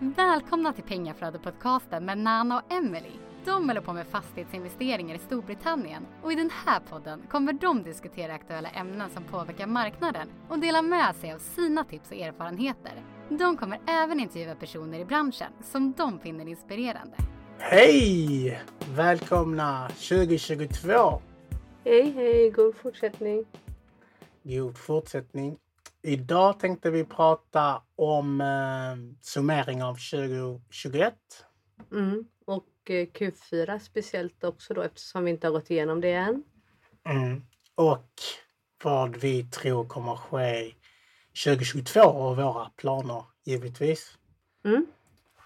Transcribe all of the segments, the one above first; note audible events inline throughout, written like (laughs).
Välkomna till Pengaflödet-podcasten med Nana och Emily. De håller på med fastighetsinvesteringar i Storbritannien och i den här podden kommer de diskutera aktuella ämnen som påverkar marknaden och dela med sig av sina tips och erfarenheter. De kommer även intervjua personer i branschen som de finner inspirerande. Hej! Välkomna 2022! Hej, hej, god fortsättning. God fortsättning. Idag tänkte vi prata om eh, summering av 2021. Mm. Och eh, Q4 speciellt också då eftersom vi inte har gått igenom det än. Mm. Och vad vi tror kommer ske 2022 och våra planer givetvis. Mm.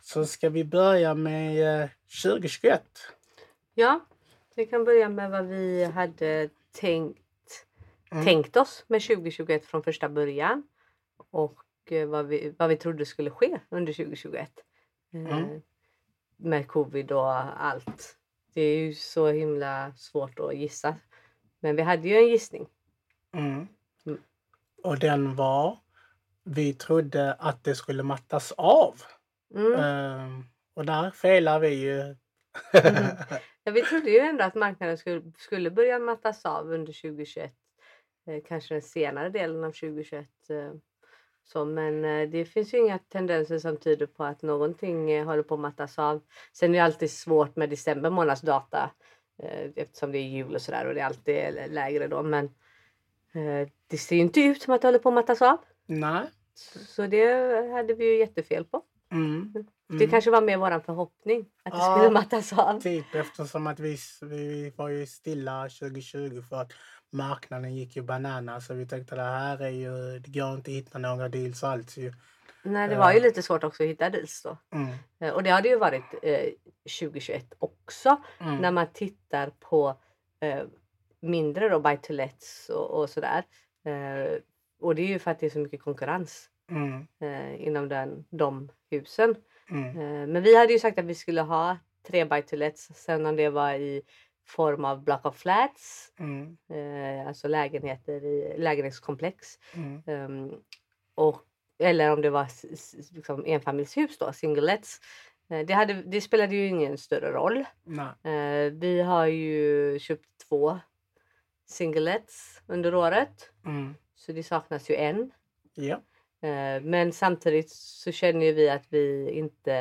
Så ska vi börja med eh, 2021. Ja, vi kan börja med vad vi hade tänkt, Mm. tänkt oss med 2021 från första början. Och eh, vad vi, vad vi trodde skulle ske under 2021. Eh, Mm. Med covid och allt. Det är ju så himla svårt att gissa. Men vi hade ju en gissning. Mm. Mm. Och den var, vi trodde att det skulle mattas av. Mm. Eh, och där felar vi ju. Mm. Ja, vi trodde ju ändå att marknaden skulle, skulle börja mattas av under 2021. Eh, kanske den senare delen av 2021. Eh, så, men eh, det finns ju inga tendenser som tyder på att någonting håller på att mattas av. Sen är det alltid svårt med december månads data eftersom det är jul och sådär och det är alltid lä- lägre då. Men det ser ju inte ut som att det håller på att mattas av. Nej. Så det hade vi ju jättefel på. Mm. Det Mm. kanske var mer våran förhoppning att det Ja. skulle mattas av. Typ eftersom att vi, vi var ju stilla 2020 för att marknaden gick ju banana så vi tänkte det här är ju, det går inte att hitta några deals alls ju. Nej, det var ju lite svårt också att hitta deals då. Mm. Eh, Och det hade ju varit eh, 2021 också Mm. när man tittar på eh, mindre då buy to lets och, och sådär. Eh, och det är ju för att det är så mycket konkurrens Mm. eh, inom den, de husen. Mm. Eh, men vi hade ju sagt att vi skulle ha tre buy to lets. Sen om det var i form av block of flats, Mm. eh, alltså lägenheter i lägenhetskomplex. Mm. Ehm, och, eller om det var liksom enfamiljshus då, singlets. Eh, det, hade, det spelade ju ingen större roll. Eh, vi har ju köpt två singlets under året. Mm. Så det saknas ju en. Ja. Eh, men samtidigt så känner vi att vi inte...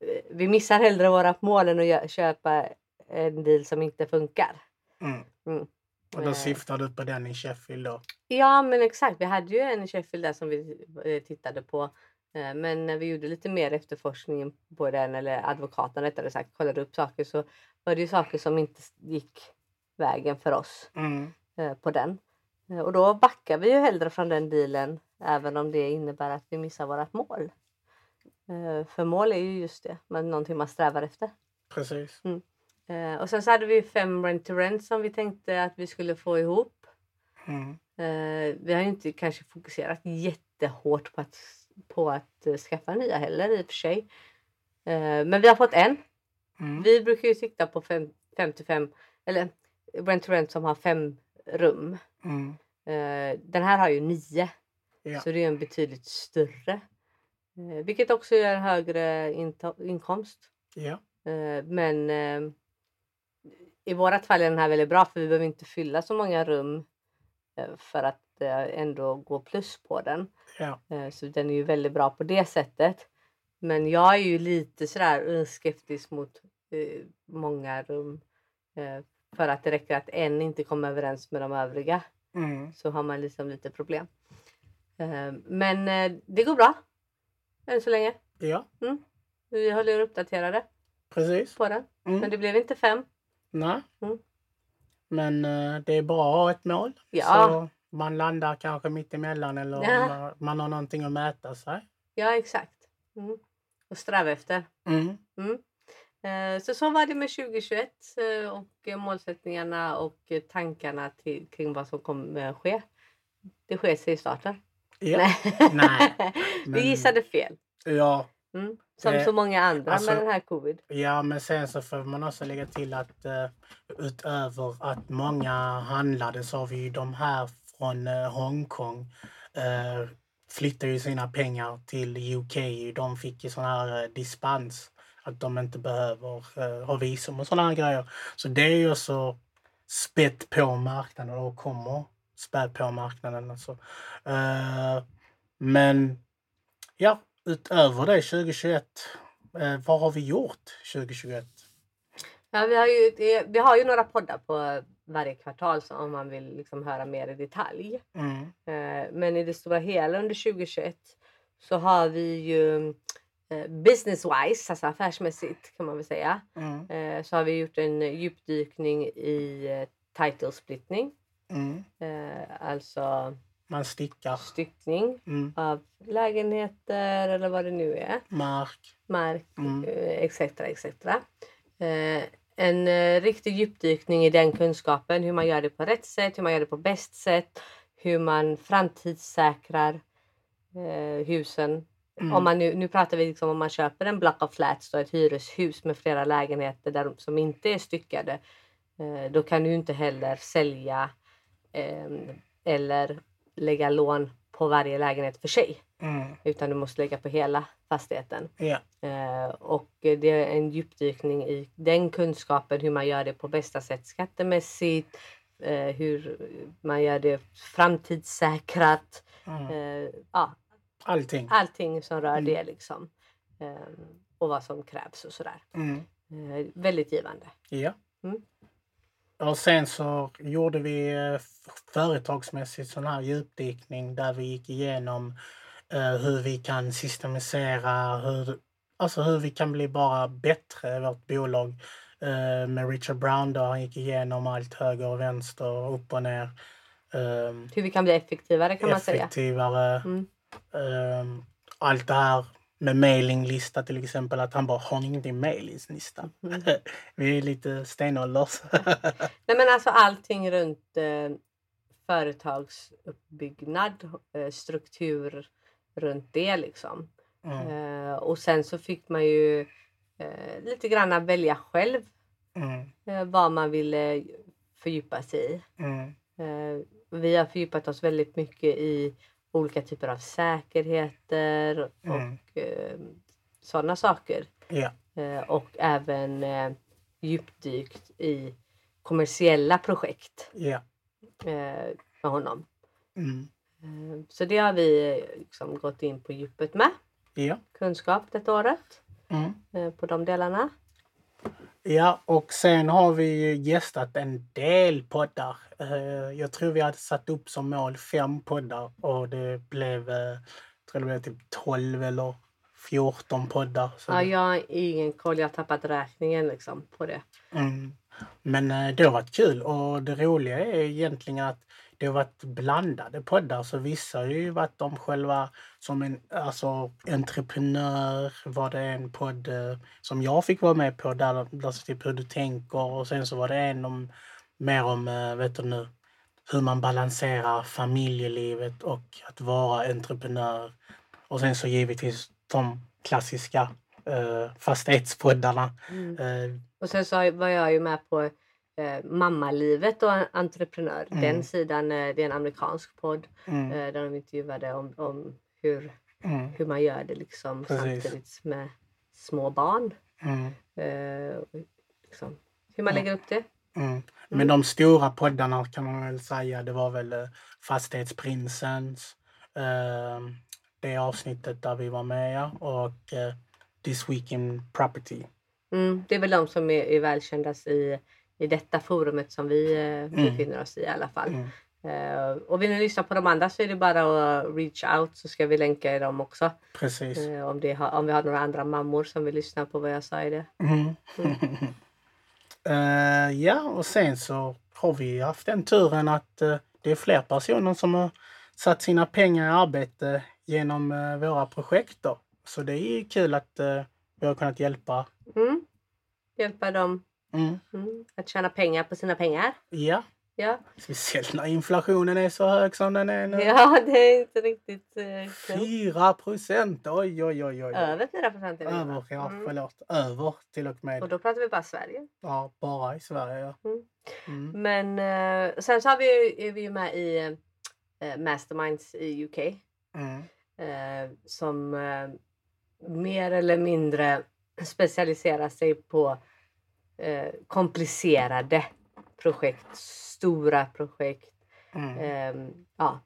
eh, vi missar hellre våra mål än att köpa en deal som inte funkar. Mm. Mm. Och då Eh. syftar du på den i Sheffield då? Ja men exakt, vi hade ju en i Sheffield där som vi eh, tittade på. Eh, Men när vi gjorde lite mer efterforskning på den, eller advokaten rättare sagt, kollade upp saker så var det ju saker som inte gick vägen för oss Mm. på den. Och då backar vi ju hellre från den dealen även om det innebär att vi missar vårat mål. För mål är ju just det, men någonting man strävar efter. Precis. Eh, Och sen så hade vi fem rent to rent som vi tänkte att vi skulle få ihop. Mm. Eh, vi har ju inte kanske fokuserat jättehårt på att, på att eh, skaffa nya heller i och för sig. Eh, men vi har fått en. Mm. Vi brukar ju sikta på fem, fem till fem eller rent to rent som har fem rum. Mm. Eh, den här har ju nio. Ja. Så det är en betydligt större. Eh, vilket också ger högre inkomst. Ja. Men i vårat fall är den här väldigt bra för vi behöver inte fylla så många rum eh, för att eh, ändå gå plus på den. Ja. Eh, så den är ju väldigt bra på det sättet. Men jag är ju lite sådär skeptisk mot många rum. För att det räcker att en inte kommer överens med de övriga Mm. så har man liksom lite problem. Men det går bra än så länge. Ja. Vi håller er uppdaterade Precis. på den. Mm. Men det blev inte fem. Nej. Mm. Men eh, det är bra att ha ett mål. Ja. Så man landar kanske mitt emellan eller Ja. man, har någonting att mäta sig. Ja, exakt. Mm. Och sträva efter. Mm. Mm. Eh, Så så var det med 2021 eh, och eh, målsättningarna och eh, tankarna till, kring vad som kommer ske. Det sker sig i starten. Ja. Nej. (laughs) Nej, Vi men- gissade fel. ja. Mm. Som Eh, så många andra alltså- med den här covid. Ja, men sen så får man också lägga till att eh, utöver att många handlade så har vi ju de här från eh, Hongkong. Eh, flyttar ju sina pengar till UK. De fick ju sån här dispens att de inte behöver uh, ha visum och såna här grejer. Så det är ju också spett på marknaden och kommer spä på marknaden. Alltså. Uh, men ja, utöver det 2021, uh, vad har vi gjort 2021? Ja, vi, har ju, vi har ju några poddar på varje kvartal så om man vill liksom höra mer i detalj. Mm. Eh, men i det stora hela under 2021 så har vi ju eh, business-wise, alltså affärsmässigt kan man väl säga, Mm. eh, så har vi gjort en djupdykning i title splittning. Mm. Alltså Man stickar. styckning Mm. av lägenheter eller vad det nu är. Mark. mark Mm. eh, etc. etc. Eh, en eh, riktig djupdykning i den kunskapen, hur man gör det på rätt sätt, hur man gör det på bäst sätt, hur man framtidssäkrar eh, husen. Mm. Om man nu, nu pratar vi liksom om man köper en block of flats, då, ett hyreshus med flera lägenheter där, som inte är styckade. Eh, då kan du inte heller sälja eh, eller lägga lån på varje lägenhet för sig. Mm. Utan du måste lägga på hela fastigheten. Ja. Eh, och det är en djupdykning i den kunskapen hur man gör det på bästa sätt skattemässigt, eh, hur man gör det framtidssäkrat. Mm. Eh, ja, Allting. allting som rör Mm. det liksom. Eh, och vad som krävs och sådär. Mm. Eh, väldigt givande. Ja. Mm. Och sen så gjorde vi eh, företagsmässigt sån här djupdykning där vi gick igenom eh, hur vi kan systematisera, hur, alltså hur vi kan bli bara bättre i vårt bolag. Eh, med Richard Brown då, han gick igenom allt höger och vänster, upp och ner. Um, Hur vi kan bli effektivare kan man säga. effektivare. Mm. Ehm, allt det här med mailinglista till exempel, att han bara har ni ingenting mailinglista? Mm. (laughs) Vi är lite stenålders. (laughs) Nej men alltså allting runt eh, företagsuppbyggnad, eh, struktur runt det liksom. mm, Eh, och sen så fick man ju eh, lite grann välja själv mm, eh, vad man ville fördjupa sig i. mm, Eh, vi har fördjupat oss väldigt mycket i olika typer av säkerheter Mm. och eh, sådana saker. ja, Eh, och även eh, djupdykt i kommersiella projekt ja. eh, med honom. Mm, Eh, så det har vi eh, liksom gått in på djupet med. ja. Kunskap detta året Mm. eh, på de delarna. Ja, och sen har vi ju gästat en del poddar. Eh, Jag tror vi hade satt upp som mål fem poddar och det blev, eh, tror det blev typ 12 eller 14 poddar. Så Ja, jag har ingen koll, jag har tappat räkningen liksom på det. Mm. Men eh, det har varit kul och det roliga är egentligen att det har varit blandade poddar. Så vissa har ju varit om själva som en alltså, entreprenör var det en podd eh, som jag fick vara med på där, där typ hur du tänker och sen så var det en om mer om, eh, vet du nu, hur man balanserar familjelivet och att vara entreprenör. Och sen så givetvis de klassiska eh, fastighetspoddarna. Mm. Eh, Och sen så var jag ju med på eh, Mammalivet och entreprenör. Mm. Den sidan, eh, det är en amerikansk podd mm, eh, där de intervjuade om, om hur, mm, hur man gör det liksom Precis. samtidigt med små barn. mm, liksom, hur man lägger upp det. mm. Men de stora poddarna kan man väl säga, det var väl Fastighetsprinsens, det avsnittet där vi var med och This Week in Property. Mm, det är väl de som är, är välkändast i, i detta forumet som vi eh, befinner oss i i alla fall. Mm. Eh, och vill ni lyssna på de andra så är det bara att reach out så ska vi länka i dem också. Precis. Eh, om, det har, om vi har några andra mammor som vill lyssna på vad jag sa i det. Mm. (laughs) Eh, ja, och sen så har vi haft den turen att det är fler personer som har satt sina pengar i arbete genom våra projekt. Då. Så det är kul att vi har kunnat hjälpa. Mm. Hjälpa dem Mm. mm, att tjäna pengar på sina pengar. Ja, Ja, speciellt när inflationen är så hög som den är nu. ja det är inte riktigt eh, klokt. 4 procent! Oj, oj, oj, oj. Över 4 procent. Över, ja, Mm. förlåt. Över till och Och med. då pratar vi bara Sverige. Ja, bara i Sverige. Ja. Mm. Mm. Men eh, sen så har vi, är vi ju med i eh, Masterminds i UK. Mm. eh, som eh, mer eller mindre specialiserar sig på eh, komplicerade projekt, stora projekt. Mm. Eh, ja,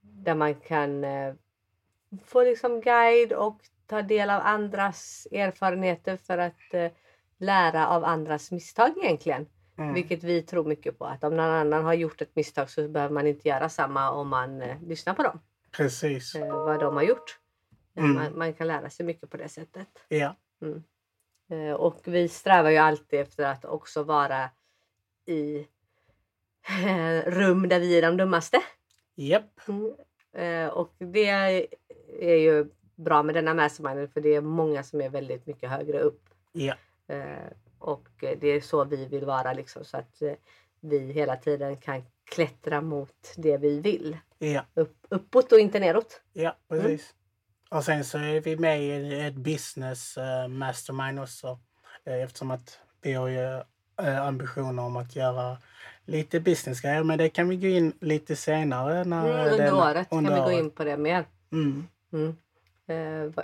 där man kan eh, få liksom guide och ta del av andras erfarenheter för att eh, lära av andras misstag egentligen. Mm. Vilket vi tror mycket på. Att om någon annan har gjort ett misstag så behöver man inte göra samma om man eh, lyssnar på dem. Precis. Eh, vad de har gjort. Mm. Man, man kan lära sig mycket på det sättet. Ja. Eh, och vi strävar ju alltid efter att också vara i (laughs) rum där vi är de dummaste. Japp. Mm. Eh, och det är ju bra med denna mastermind för det är många som är väldigt mycket högre upp. Ja. Eh, och eh, det är så vi vill vara liksom så att eh, vi hela tiden kan klättra mot det vi vill. Ja. Upp, uppåt och inte neråt. Ja, Mm. Och sen så är vi med i ett business eh, mastermind också. Eh, eftersom att vi har ju eh, ambitioner om att göra lite businessgrejer. Men det kan vi gå in lite senare. När Mm, under den- året under kan vi gå året. in på det mer. Mm. Mm.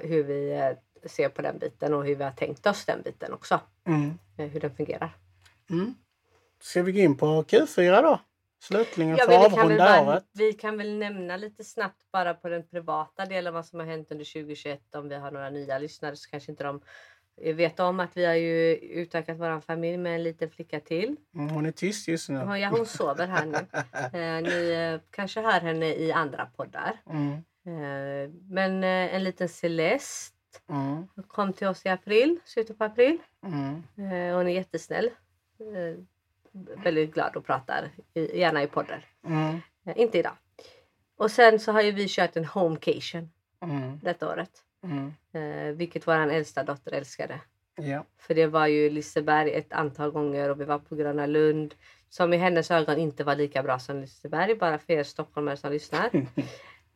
Hur vi ser på den biten och hur vi har tänkt oss den biten också. Mm. Hur den fungerar. Mm. Ska vi gå in på Q4 då? Slutligen Ja, för väl avrunda året. vi kan väl nämna lite snabbt bara på den privata delen vad som har hänt under 2021. Om vi har några nya lyssnare så kanske inte de vet om att vi har ju utökat vår familj med en liten flicka till. Mm, hon är tyst just nu. Ja, hon sover här nu. (laughs) Eh, ni eh, kanske hör henne i andra poddar. Mm. Eh, men eh, en liten Celeste Mm. kom till oss i april, slutet på april. Mm. Eh, hon är jättesnäll. Väldigt glad och pratar, i- gärna i poddar. Mm. Eh, inte idag. Och sen så har ju vi kört en homecation Mm. detta året. Mm. Eh, vilket vår äldsta dotter älskade. Ja. För det var ju Liseberg ett antal gånger och vi var på Gröna Lund. Som i hennes ögon inte var lika bra som Liseberg. Bara för er stockholmare som lyssnar. (laughs)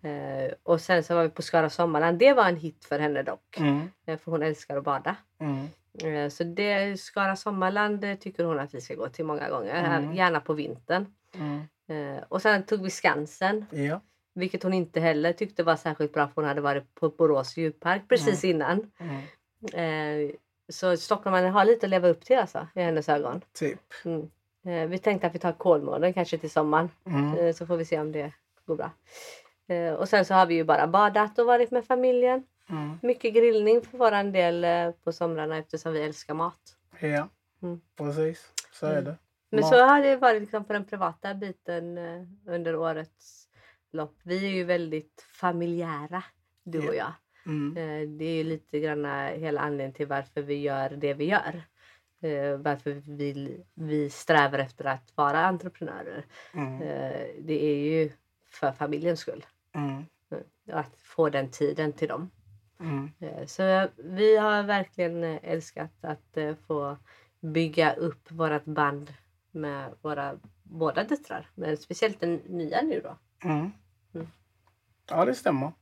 Eh, och sen så var vi på Skara Sommarland. Det var en hit för henne dock. Mm. Eh, för hon älskar att bada. Mm. Eh, Så det, Skara Sommarland tycker hon att vi ska gå till många gånger. Mm. Gärna på vintern. Mm. Eh, Och sen tog vi Skansen. Ja. Vilket hon inte heller tyckte var särskilt bra för hon hade varit på Borås djurpark precis innan. Mm. Eh, Så stockholmarna har lite att leva upp till alltså, i hennes ögon. Typ. Mm. Vi tänkte att vi tar Kolmården kanske till sommaren. Mm. Så får vi se om det går bra. Och sen så har vi ju bara badat och varit med familjen. Mm. Mycket grillning för våran del eh, på somrarna eftersom vi älskar mat. Ja, Mm. precis. Så är Mm. det. Men Mat. så har det varit liksom på den privata biten eh, under årets lopp. Vi är ju väldigt familjära, du och jag. Mm. Eh, Det är lite grann hela anledningen till varför vi gör det vi gör. Varför vi, vi strävar efter att vara entreprenörer. Mm. Det är ju för familjens skull. Mm. Eh, Att få den tiden till dem. Mm. Eh, Så vi har verkligen eh, älskat att eh, få bygga upp vårt band med våra båda döttrar. Men speciellt den nya nu då. Mm. Mm. Ja, det stämmer.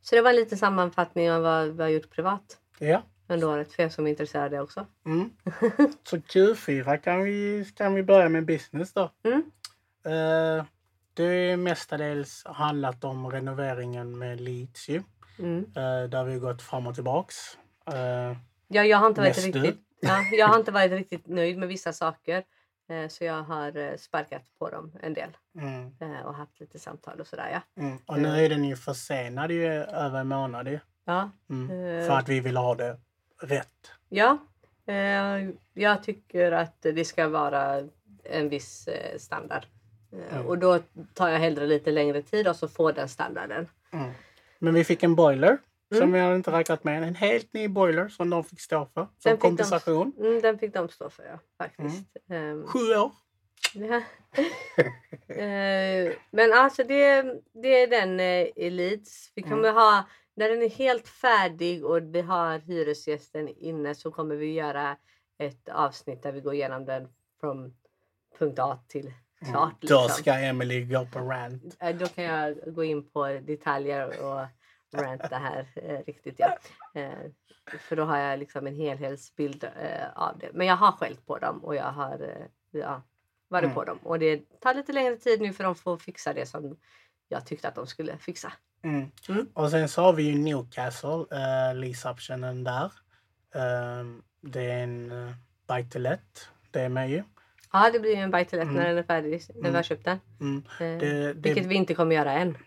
Så det var en liten sammanfattning av vad vi har gjort privat Ja. under året för er som är intresserade också. Mm. (laughs) Så Q4 kan vi, kan vi börja med business då. Mm. Eh, det mestadels handlat om renoveringen med Leeds. Mm. Eh, där vi har gått fram och tillbaks. Eh, Ja, jag har inte varit riktigt, ja, jag har inte varit riktigt nöjd med vissa saker. Eh, Så jag har sparkat på dem en del mm, och haft lite samtal och sådär. Ja. mm. Och nu är den ju försenad ju över en månad ju. Ja, Mm. För att vi vill ha det rätt. ja. Jag tycker att det ska vara en viss standard. Mm. Och då tar jag hellre lite längre tid och så får den standarden. Mm. Men vi fick en boiler som Mm. vi hade inte räknat med. En helt ny boiler som de fick stå för. Som Den fick de- kompensation. Mm, den fick de stå för, ja. Faktiskt. Ehm, Sju år. Ja. (laughs) Eh, Men alltså det, det är den eh, Elites. Vi kommer ha, när den är helt färdig och vi har hyresgästen inne så kommer vi göra ett avsnitt där vi går igenom den från punkt A till klart. Mm. Då liksom. ska Emily gå på rant. Eh, Då kan jag gå in på detaljer och ranta här eh, riktigt. Ja. Eh, för då har jag liksom en helhetsbild eh, av det. Men jag har skällt på dem och jag har eh, ja, varit Mm. på dem. Och det tar lite längre tid nu för de får fixa det som jag tyckte att de skulle fixa. Mm. Mm. Och sen så har vi ju Newcastle, uh, lease-optionen där. Ehm, det är en uh, buy to let. Det är med ju. Ja, det blir ju en buy to let Mm. när den är färdig, när vi har köpt den. Mm. Eh, Det, Vilket det, vi inte kommer göra än.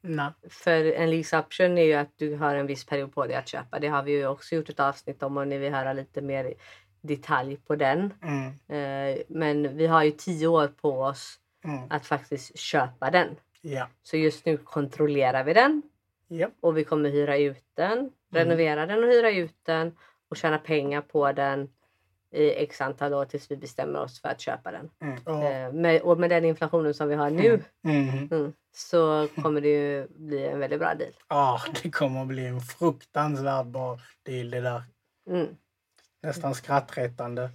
nej. För en lease option är ju att du har en viss period på dig att köpa. Det har vi ju också gjort ett avsnitt om och ni vill höra lite mer detalj på den. Mm. Eh, Men vi har ju tio år på oss Mm. att faktiskt köpa den. Ja. Så just nu kontrollerar vi den Ja. och vi kommer hyra ut den, Mm. renovera den och hyra ut den och tjäna pengar på den i x antal år tills vi bestämmer oss för att köpa den. Mm. Eh, med, och med den inflationen som vi har nu mm. mm, så kommer det ju bli en väldigt bra deal. Ja, det kommer bli en fruktansvärt bra deal det där. Mm. Nästan skrattretande.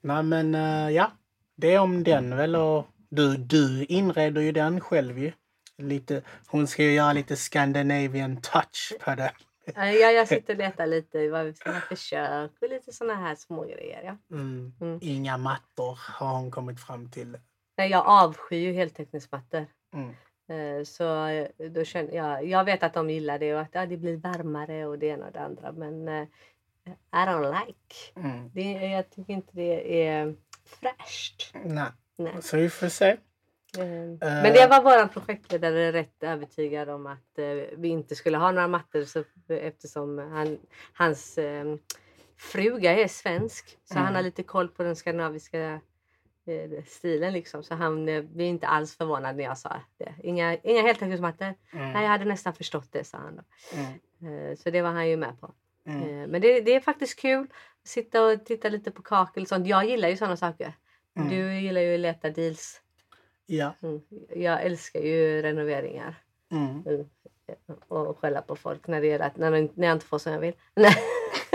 Nej men eh, ja, det är om den väl och du, du inreder ju den själv ju. Lite, hon ska ju göra lite Scandinavian touch på det. (laughs) Ja, jag sitter och (laughs) letar lite i vad vi ska ha för kök och lite såna här små grejer. Ja. Mm. Mm. Inga mattor har hon kommit fram till. Nej, jag avskyr ju heltäckningsmattor. Mm. Eh, Så eh, då känner jag, jag vet att de gillar det och att ja, det blir varmare och det ena och det andra. Men eh, I don't like. Mm. Det, jag tycker inte det är fräscht. Nej, Nej. så vi får se. Eh, Men det var vår projektledare rätt övertygad om att eh, vi inte skulle ha några mattor så, eftersom han, hans eh, fruga är svensk. Så Mm. han har lite koll på den skandinaviska eh, stilen. Liksom. Så han blev inte alls förvånad när jag sa det. Inga, inga heltäckningsmattor. Mm. Nej, jag hade nästan förstått det, sa han. Då. Mm. Så det var han ju med på. Mm. Men det, det är faktiskt kul att sitta och titta lite på kakel och sånt. Jag gillar ju sådana saker. Mm. Du gillar ju att leta deals. Ja. Mm. Jag älskar ju renoveringar Mm. Mm. och skälla på folk när, det gäller att, när, jag inte får som jag vill. (laughs)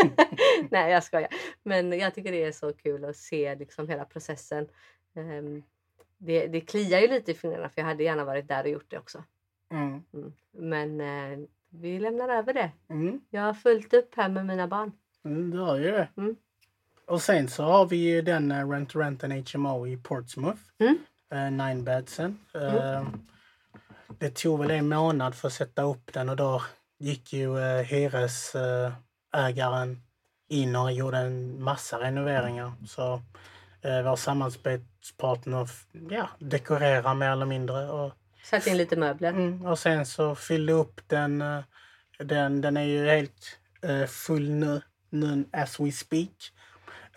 (laughs) Nej. Jag skojar. Men jag tycker det är så kul att se liksom hela processen. Ehm, Det, det kliar ju lite i fingrarna för jag hade gärna varit där och gjort det också. Mm. Mm. Men eh, vi lämnar över det. Mm. Jag har fullt upp här med mina barn. Mm, du har ju det. Mm. Och sen så har vi ju den uh, Rent Rent and HMO i Portsmouth. Mm. Uh, nine bedsen. Uh, Det tog väl en månad för att sätta upp den och då gick ju hyresägaren in och gjorde en massa renoveringar. Så uh, vår samarbetspartner ja, dekorerar mer eller mindre. Och, Satt in lite möbler. mm, och sen så fyllde upp den. eh, den, den är ju helt eh, full nu, nu as we speak.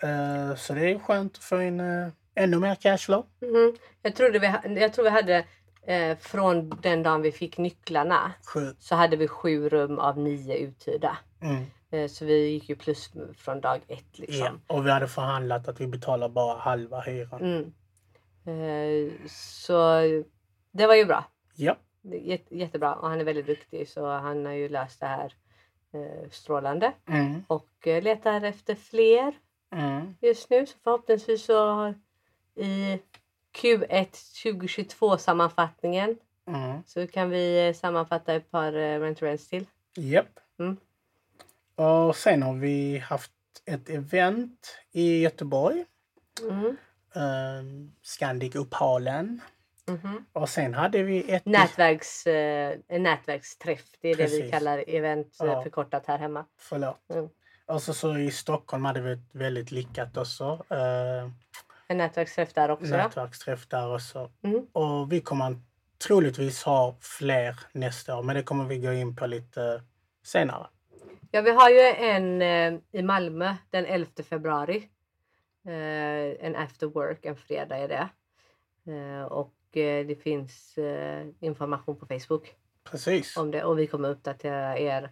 Eh, så det är skönt att få in eh, ännu mer cashflow. Mhm. Jag, trodde vi, ha- jag tror vi hade eh, från den dagen vi fick nycklarna Sju. så hade vi sju rum av nio uthyrda. Mm. Eh, så vi gick ju plus från dag ett. Ja. Liksom. Och vi hade förhandlat att vi betalar bara halva hyran. Mm. Eh, så det var ju bra. Ja. Jätte, jättebra och han är väldigt duktig så han har ju löst det här eh, strålande Mm. och eh, letar efter fler Mm. just nu. Så förhoppningsvis så i Q1 2022 sammanfattningen Mm. så kan vi eh, sammanfatta ett par eh, rent rents till. Japp. Mm. Och sen har vi haft ett event i Göteborg. Mm. Um, Scandic Uppalen. Mhm. Och sen hade vi ett... Nätverks, eh, nätverksträff, det är det vi Precis. kallar event eh, Ja. förkortat här hemma. Förlåt. Mm. Och så, så i Stockholm hade vi ett väldigt lyckat också. Uh, En nätverksträff där också. Nätverksträff där också. Mm. Och vi kommer troligtvis ha fler nästa år, men det kommer vi gå in på lite senare. ja, vi har ju en eh, i Malmö den 11 februari. Eh, en after work, en fredag är det. Eh, och det finns information på Facebook Precis. om det och vi kommer uppdatera er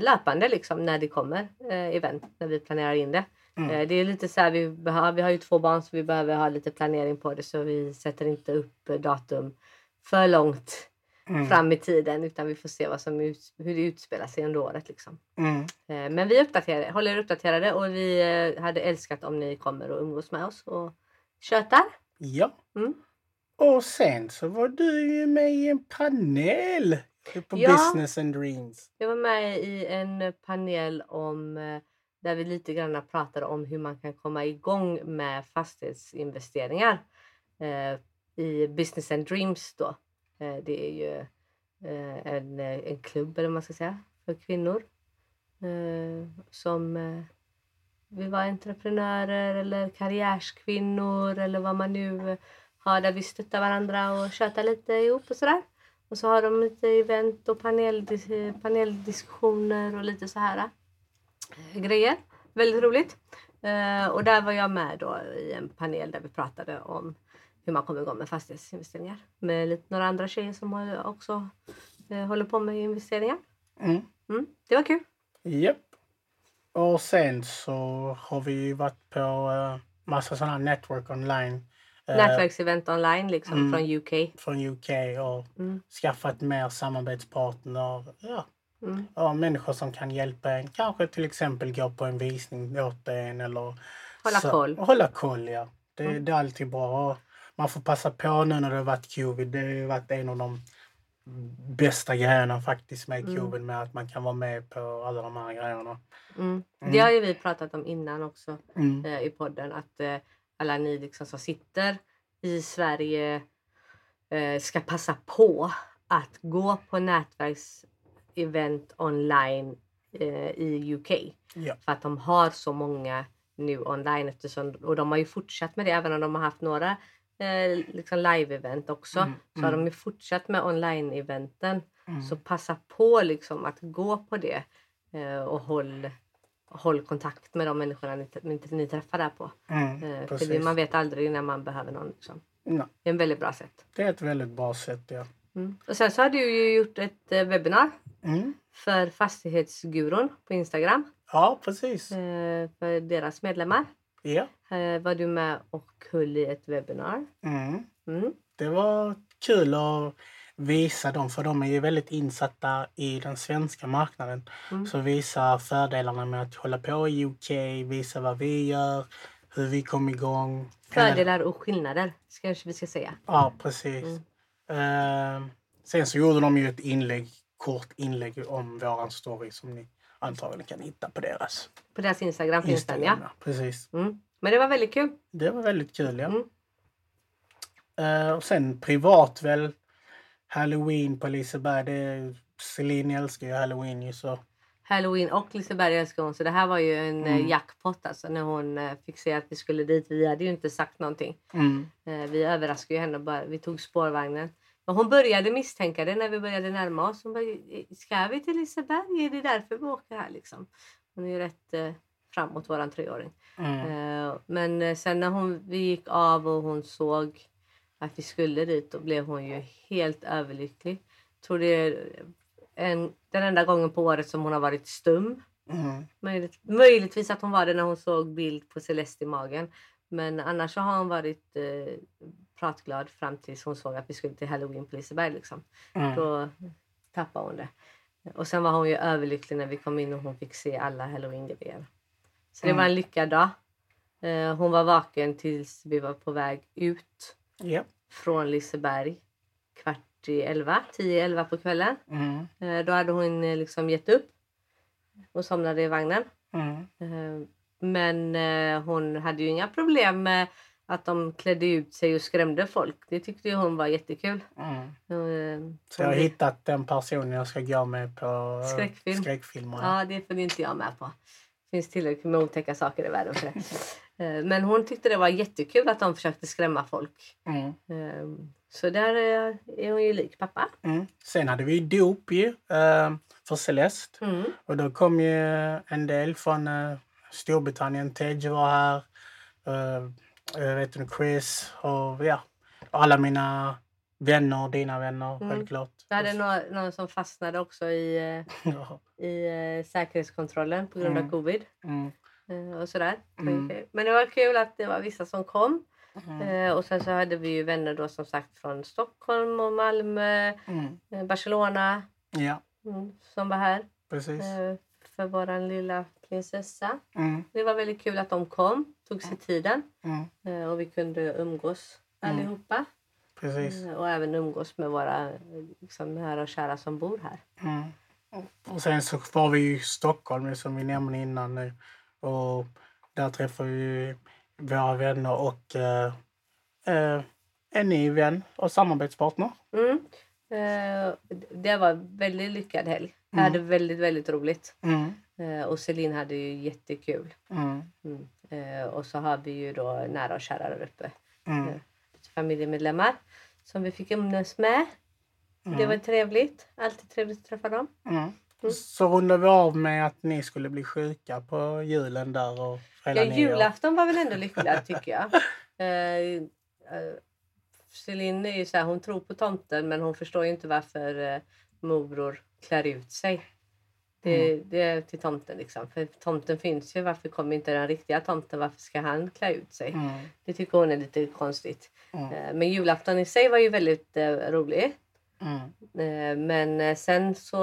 löpande liksom när det kommer event, när vi planerar in det. Mm. Eh, det är lite så här, vi, behöver, vi har ju två barn så vi behöver ha lite planering på det så vi sätter inte upp eh, datum för långt Mm. fram i tiden utan vi får se vad som ut, hur det utspelar sig under året. Liksom. Mm. Eh, men vi uppdaterar, håller er uppdaterade och vi hade älskat om ni kommer och umgås med oss och tjötar. Ja. Mm. Och sen så var du ju med i en panel på Ja. Business and Dreams. Jag var med i en panel om där vi lite grann pratade om hur man kan komma igång med fastighetsinvesteringar eh, i Business and Dreams. Då. Eh, det är ju eh, en, eh, en klubb eller vad man ska säga för kvinnor. Eh, som eh, vill vara entreprenörer eller karriärskvinnor eller vad man nu har där vi stöttar varandra och tjötar lite ihop och sådär. Och så har de lite event och paneldis eh, paneldiskussioner och lite så här grejer. Väldigt roligt. Eh, och där var jag med då i en panel där vi pratade om hur man kommer igång med fastighetsinvesteringar. Med lite, några andra tjejer som också eh, håller på med investeringar. Mm. Mm, det var kul. Japp. Och sen så har vi varit på uh, massa sådana network online. eh, Nätverksevent online liksom mm. från UK. Från UK och Mm. skaffat mer samarbetspartner. Ja, Mm. och människor som kan hjälpa en. Kanske till exempel gå på en visning åt en eller Hålla så- koll. Hålla koll, ja. Det, Mm. det är alltid bra. Och man får passa på nu när det har varit covid. Det har varit en av de bästa grejerna faktiskt med Mm. covid med att man kan vara med på alla de här grejerna. Mm. Det Mm. har ju vi pratat om innan också Mm. eh, i podden. Att eh, alla ni liksom som sitter i Sverige eh, ska passa på att gå på nätverksevent online eh, i UK. Ja. För att de har så många nu online. Eftersom, och de har ju fortsatt med det även om de har haft några eh, liksom live-event också. Mm, Så har mm. de ju fortsatt med online-eventen. Mm. Så passa på liksom att gå på det eh, och håll, håll kontakt med de människorna ni, ni, ni träffar där på. Mm, Eh, för det, man vet aldrig när man behöver någon. Liksom. Det är en väldigt bra sätt. det är ett väldigt bra sätt, ja. Mm. Och sen så har du ju gjort ett eh, webbinar Mm. för Fastighetsgurun på Instagram. Ja, precis. Eh, för deras medlemmar. Ja. Eh, var du med och höll i ett webbinar. Mm. Mm. Det var kul att visa dem, för de är ju väldigt insatta i den svenska marknaden. Mm. Så visa fördelarna med att hålla på i UK, visa vad vi gör, hur vi kom igång. Fördelar och skillnader kanske vi ska säga. Ja, precis. Mm. Eh, sen så gjorde de ju ett inlägg, kort inlägg om våran story som ni antagligen kan hitta på deras På deras Instagram finns den ja. Precis. Mm. Men det var väldigt kul. Det var väldigt kul, ja. Mm. Eh, och sen privat väl, Halloween på Liseberg. Det Celine älskar ju Halloween ju så. Halloween och Liseberg älskar hon. Så det här var ju en Mm. mm. jackpot alltså när hon eh, fick se att vi skulle dit. Vi hade ju inte sagt någonting. Mm. Eh, vi överraskade ju henne bara. Vi tog spårvagnen. Men hon började misstänka det när vi började närma oss. Hon bara, ska vi till Liseberg? Är det därför vi åker här liksom? Hon är ju rätt eh, framåt våran treåring. Mm. Eh, men eh, sen när hon, vi gick av och hon såg att vi skulle dit då blev hon ju helt överlycklig. Tror det är en, den enda gången på året som hon har varit stum. Mm. Möjligt, möjligtvis att hon var det när hon såg bild på Celeste i magen. Men annars har hon varit eh, pratglad fram tills hon såg att vi skulle till Halloween på Liseberg. Liksom. Mm. Då tappade hon det. Och sen var hon ju överlycklig när vi kom in och hon fick se alla halloween-grejer. Så det Mm. var en lyckad dag. Eh, hon var vaken tills vi var på väg ut Ja. från Liseberg. Kvart i elva, tio elva på kvällen. Mm. Eh, då hade hon eh, liksom gett upp och somnade i vagnen. Mm. Men hon hade ju inga problem med att de klädde ut sig och skrämde folk. Det tyckte hon var jättekul. Mm. Eh, Så jag har hittat den personen jag ska gå med på eh, Skräckfilm. skräckfilmer. Ja, det får inte jag med på. Det finns tillräckligt med otäcka saker i världen för det. (laughs) Eh, Men hon tyckte det var jättekul att de försökte skrämma folk. Mm. Eh, Så där är är hon ju lik pappa. Mm. Sen hade vi dop ju eh, för Celeste. Mm. Och då kom ju en del från eh, Storbritannien. Tej var här. Jag vet inte, Chris och ja, alla mina vänner, dina vänner Mm. självklart. Vi hade någon, någon som fastnade också i, eh, (laughs) i eh, säkerhetskontrollen på grund av Mm. covid. Mm. eh, Och sådär. Mm. Men det var kul att det var vissa som kom. Mm. Eh, Och sen så hade vi ju vänner då som sagt från Stockholm och Malmö, eh, Barcelona Ja, som var här precis. För våran lilla prinsessa. Mm. Det var väldigt kul att de kom, tog sig tiden Mm. eh, och vi kunde umgås Mm. allihopa. Precis. Eh, Och även umgås med våra liksom, nära och kära som bor här. Mm. Och sen så var vi i Stockholm som vi nämnde innan nu. Och där träffade vi våra vänner och eh, eh, en ny vän och samarbetspartner. Mm. Eh, det var en väldigt lyckad helg. Jag hade väldigt, väldigt roligt. Mm. Eh, och Celine hade ju jättekul. Mm. Mm. Eh, och så har vi ju då nära och kära där uppe. Mm. Eh, familjemedlemmar som vi fick umgås med. Det Mm. var trevligt. Alltid trevligt att träffa dem. Mm. Så rundar vi av med att ni skulle bli sjuka på julen där och Ja, julafton var väl ändå lyckad tycker jag. (laughs) Eh, eh, Celine är ju så här, hon tror på tomten men hon förstår ju inte varför eh, morbror klär ut sig. Det, Mm. det är till tomten liksom. För tomten finns ju. Varför kommer inte den riktiga tomten? Varför ska han klä ut sig? Mm. Det tycker hon är lite konstigt. Mm. Eh, Men julafton i sig var ju väldigt eh, rolig. Mm. Eh, Men sen så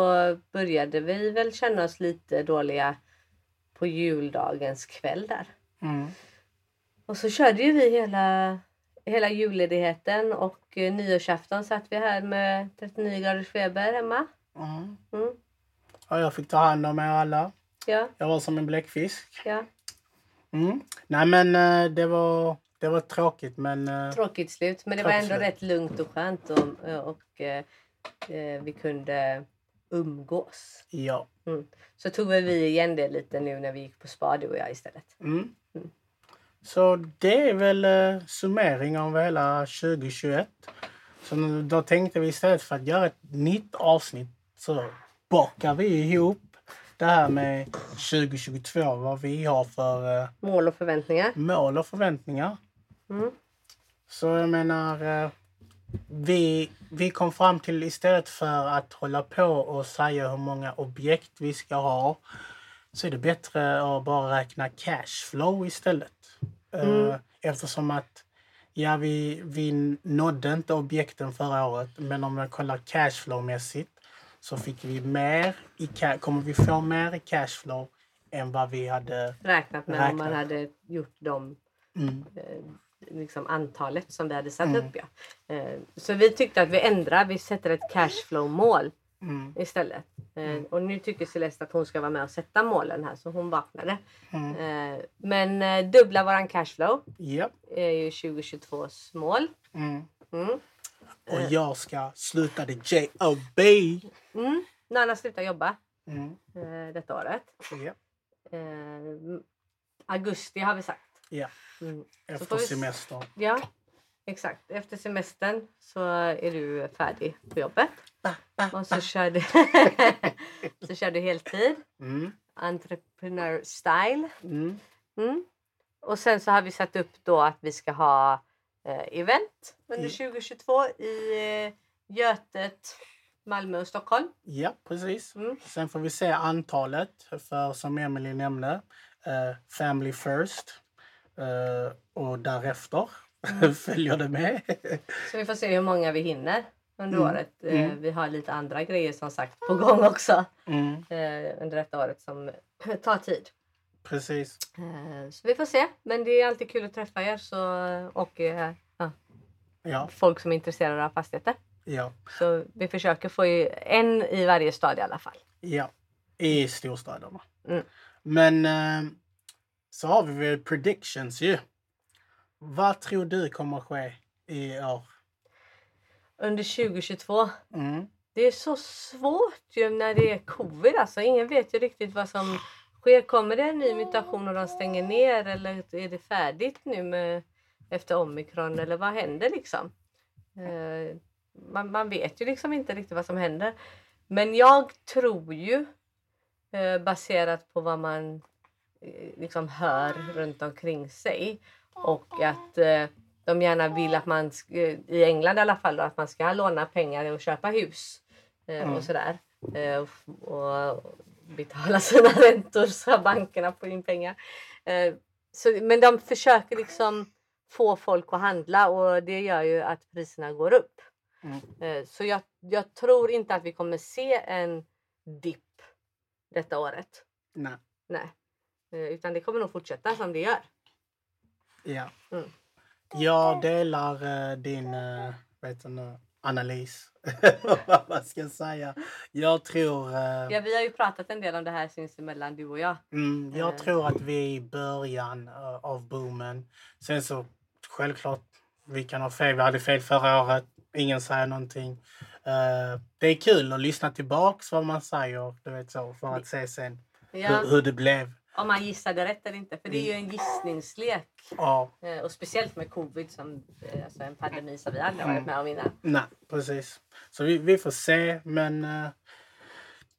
började vi väl känna oss lite dåliga på juldagens kväll där. Mm. Och så körde ju vi hela, hela julledigheten och nyårsafton satt vi här med 39 graders feber hemma. Mm. Mm. Ja, jag fick ta hand om er alla. Ja, Jag var som en bläckfisk. ja. Mm. Nej men eh, det var, det var tråkigt men... eh, Tråkigt slut men det var ändå slut. rätt lugnt och skönt och, och eh, eh, vi kunde umgås. Ja. Så tog väl vi igen det lite nu när vi gick på spa du och jag istället. Mm. Mm. Så det är väl eh, summering av hela 2021. Så då tänkte vi istället för att göra ett nytt avsnitt så bakar vi ihop det här med 2022. Vad vi har för eh, Mål och förväntningar. mål och förväntningar. Mm. Så jag menar, eh, vi, vi kom fram till istället för att hålla på och säga hur många objekt vi ska ha så är det bättre att bara räkna cashflow istället. Eh, Mm. Eftersom att ja, vi, vi nådde inte objekten förra året men om man kollar cashflow-mässigt så fick vi mer i kommer vi få mer i cashflow än vad vi hade Räknat med om man Räknat. hade gjort de mm, eh, liksom antalet som vi hade satt Mm. upp. Ja. Eh, så vi tyckte att vi ändrar, vi sätter ett cashflow-mål mm, istället. Eh, Mm. och nu tycker Celeste att hon ska vara med och sätta målen här så hon vaknade. mm. Men dubbla våran cashflow Japp. är ju 2022s mål. Mm. Och Eh. jag ska sluta det JOB. Mm. Nana slutar jobba Mm. eh, detta året. Ja. Eh, augusti har vi sagt. Ja. Mm. Efter vi semestern. Ja, exakt. Efter semestern så är du färdig på jobbet. Och så kör du, (laughs) så kör du heltid. Mm. Entrepreneur style. Mm. Mm. Och sen så har vi satt upp då att vi ska ha event under Mm. 2022 i eh, Götet, Malmö och Stockholm. Ja, precis. Mm. Sen får vi se antalet. För som Emily nämnde, eh, Family first. Eh, och därefter Mm. (laughs) följer det med. Så vi får se hur många vi hinner under Mm. året. Eh, Mm. Vi har lite andra grejer som sagt på gång också mm. eh, under detta året som tar tid. Precis. Eh, Så vi får se. Men det är alltid kul att träffa er så, och eh, ja, Ja, folk som är intresserade av fastigheter. ja, Så vi försöker få en i varje stad i alla fall. ja. I storstäderna. Mm. Men eh, så har vi väl predictions ju. Vad tror du kommer ske i år? Under 2022. Mm. Det är så svårt ju när det är covid. Alltså, ingen vet ju riktigt vad som sker. Kommer det en ny mutation och de stänger ner eller är det färdigt nu med, efter omikron eller vad händer liksom? Eh, man, man vet ju liksom inte riktigt vad som händer. Men jag tror ju eh, baserat på vad man eh, liksom hör runt omkring sig och att eh, de gärna vill att man, eh, i England i alla fall, då, att man ska låna pengar och köpa hus eh, Mm. och sådär. Och, och betala sina (laughs) räntor så att bankerna får in pengar. Eh, så, men de försöker liksom få folk att handla och det gör ju att priserna går upp. Mm. Eh, så jag, jag tror inte att vi kommer se en dipp detta året. Nej. Nej. Eh, utan det kommer nog fortsätta som det gör. Ja. Mm. Jag delar din vet du, analys. (laughs) (laughs) Vad man ska säga. Jag tror, eh, Ja, vi har ju pratat en del om det här sinsemellan du och jag. mm, jag eh. tror att vi är i början eh, av boomen. Sen så självklart, vi kan ha fel. Vi hade fel förra året. Ingen säger någonting. det är kul att lyssna tillbaks vad man säger, du vet så, för att se sen Ja. hur, hur det blev. Om man gissade rätt eller inte. För det är ju en gissningslek. Ja, Eh, Och speciellt med covid som eh, alltså en pandemi som vi aldrig varit med om innan. nej, precis. Så vi, vi får se, men eh,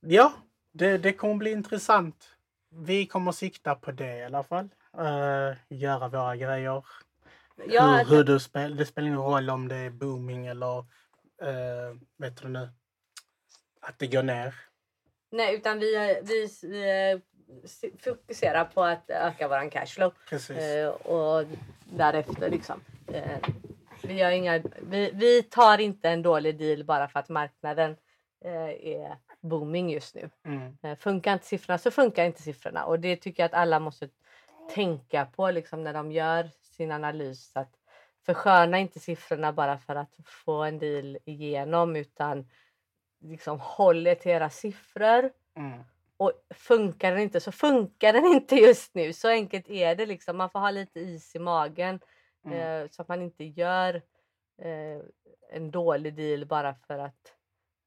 ja, det, det kommer bli intressant. Vi kommer sikta på det i alla fall. Eh, göra våra grejer. Ja, hur, hur du spel, det spelar ingen roll om det är booming eller eh, vet du nu, att det går ner. Nej, utan vi, vi, vi fokuserar på att öka våran cashflow. Eh, och därefter liksom. Eh, vi, gör inga, vi, vi tar inte en dålig deal bara för att marknaden eh, är booming just nu. Mm, Eh, funkar inte siffrorna så funkar inte siffrorna. Och det tycker jag att alla måste tänka på liksom, när de gör sin analys. Att försköna inte siffrorna bara för att få en deal igenom utan liksom, håll er till era siffror. mm, Och funkar den inte så funkar den inte just nu. Så enkelt är det. Liksom. Man får ha lite is i magen mm. eh, så att man inte gör eh, en dålig deal bara för att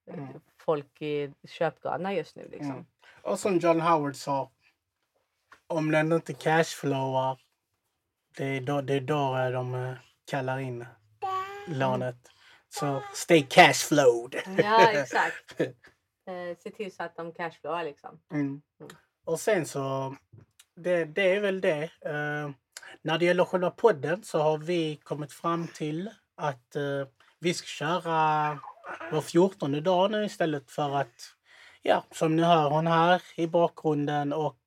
eh, Mm. folk är köpgalna just nu. Liksom. Mm. Och som John Howard sa, om den inte cashflowar, det är då, det är då de eh, kallar in lånet. Så stay cashflowed. Ja, exakt. (laughs) Eh, se till så att de cashflowar liksom. Mm. Mm. Och sen så, det, det är väl det. Eh, när det gäller själva podden så har vi kommit fram till att eh, vi ska köra var 14 dag nu istället för att, ja, som ni hör hon här i bakgrunden och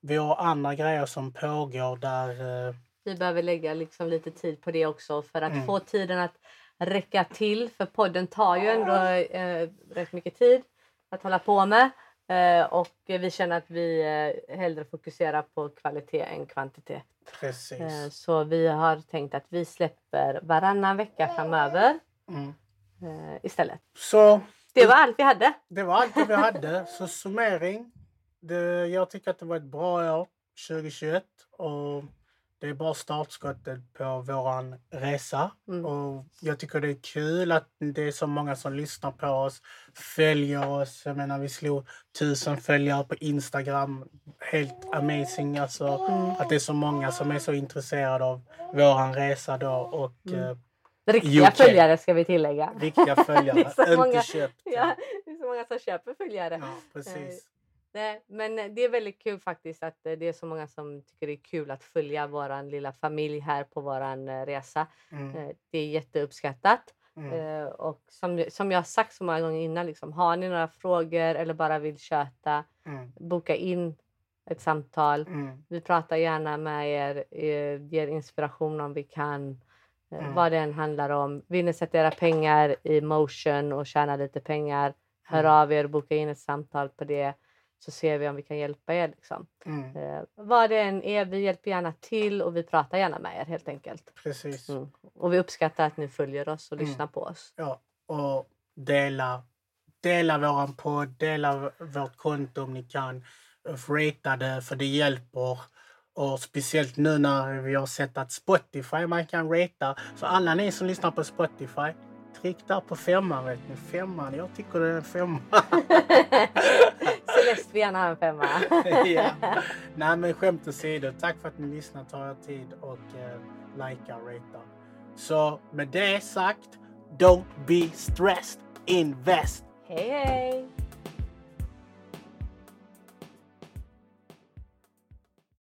vi har andra grejer som pågår där. Eh, Vi behöver lägga liksom lite tid på det också för att Mm. få tiden att räcka till. För podden tar ju ändå eh, rätt mycket tid att hålla på med. Eh, och vi känner att vi eh, hellre fokuserar på kvalitet än kvantitet. precis. Eh, så vi har tänkt att vi släpper varannan vecka framöver Mm. istället. Så Det var allt vi hade. Det var allt vi hade. Så summering. Det, jag tycker att det var ett bra år 2021 och det är bara startskottet på våran resa. Mm. Och jag tycker det är kul att det är så många som lyssnar på oss, följer oss. Jag menar vi slog tusen följare på Instagram. Helt amazing alltså. Mm. Att det är så många som är så intresserade av våran resa då och Mm. eh, Riktiga UK. följare ska vi tillägga. riktiga följare. (laughs) Det är så inte många- köpt. Ja, det är så många som köper följare. ja, precis. Nej, men det är väldigt kul faktiskt att eh, det är så många som tycker det är kul att följa våran lilla familj här på våran eh, resa. Mm, Eh, Det är jätteuppskattat. mm. Eh, Och som, som jag har sagt så många gånger innan, liksom, har ni några frågor eller bara vill köta, Mm, boka in ett samtal. mm, Vi pratar gärna med er, eh, ger inspiration om vi kan. eh, Mm. Vad det än handlar om. Vill ni sätta era pengar i motion och tjäna lite pengar, hör Mm. av er, boka in ett samtal på det. Så ser vi om vi kan hjälpa er. Liksom. mm. Eh, vad det än är, vi hjälper gärna till och vi pratar gärna med er helt enkelt. Precis. Mm. Och vi uppskattar att ni följer oss och Mm. lyssnar på oss. Ja, och dela, dela våran podd, dela vårt konto om ni kan. Rata det, för det hjälper. Och speciellt nu när vi har sett att Spotify man kan rata. Så alla ni som lyssnar på Spotify, tryck där på femman. Vet ni. Femman, jag tycker det är en femma. (laughs) (laughs) Celeste vill gärna ha en femma. (laughs) ja. Nej men skämt åsido, tack för att ni lyssnar, tar er tid och eh, likar, ratear. Så med det sagt, don't be stressed, invest! hej hej!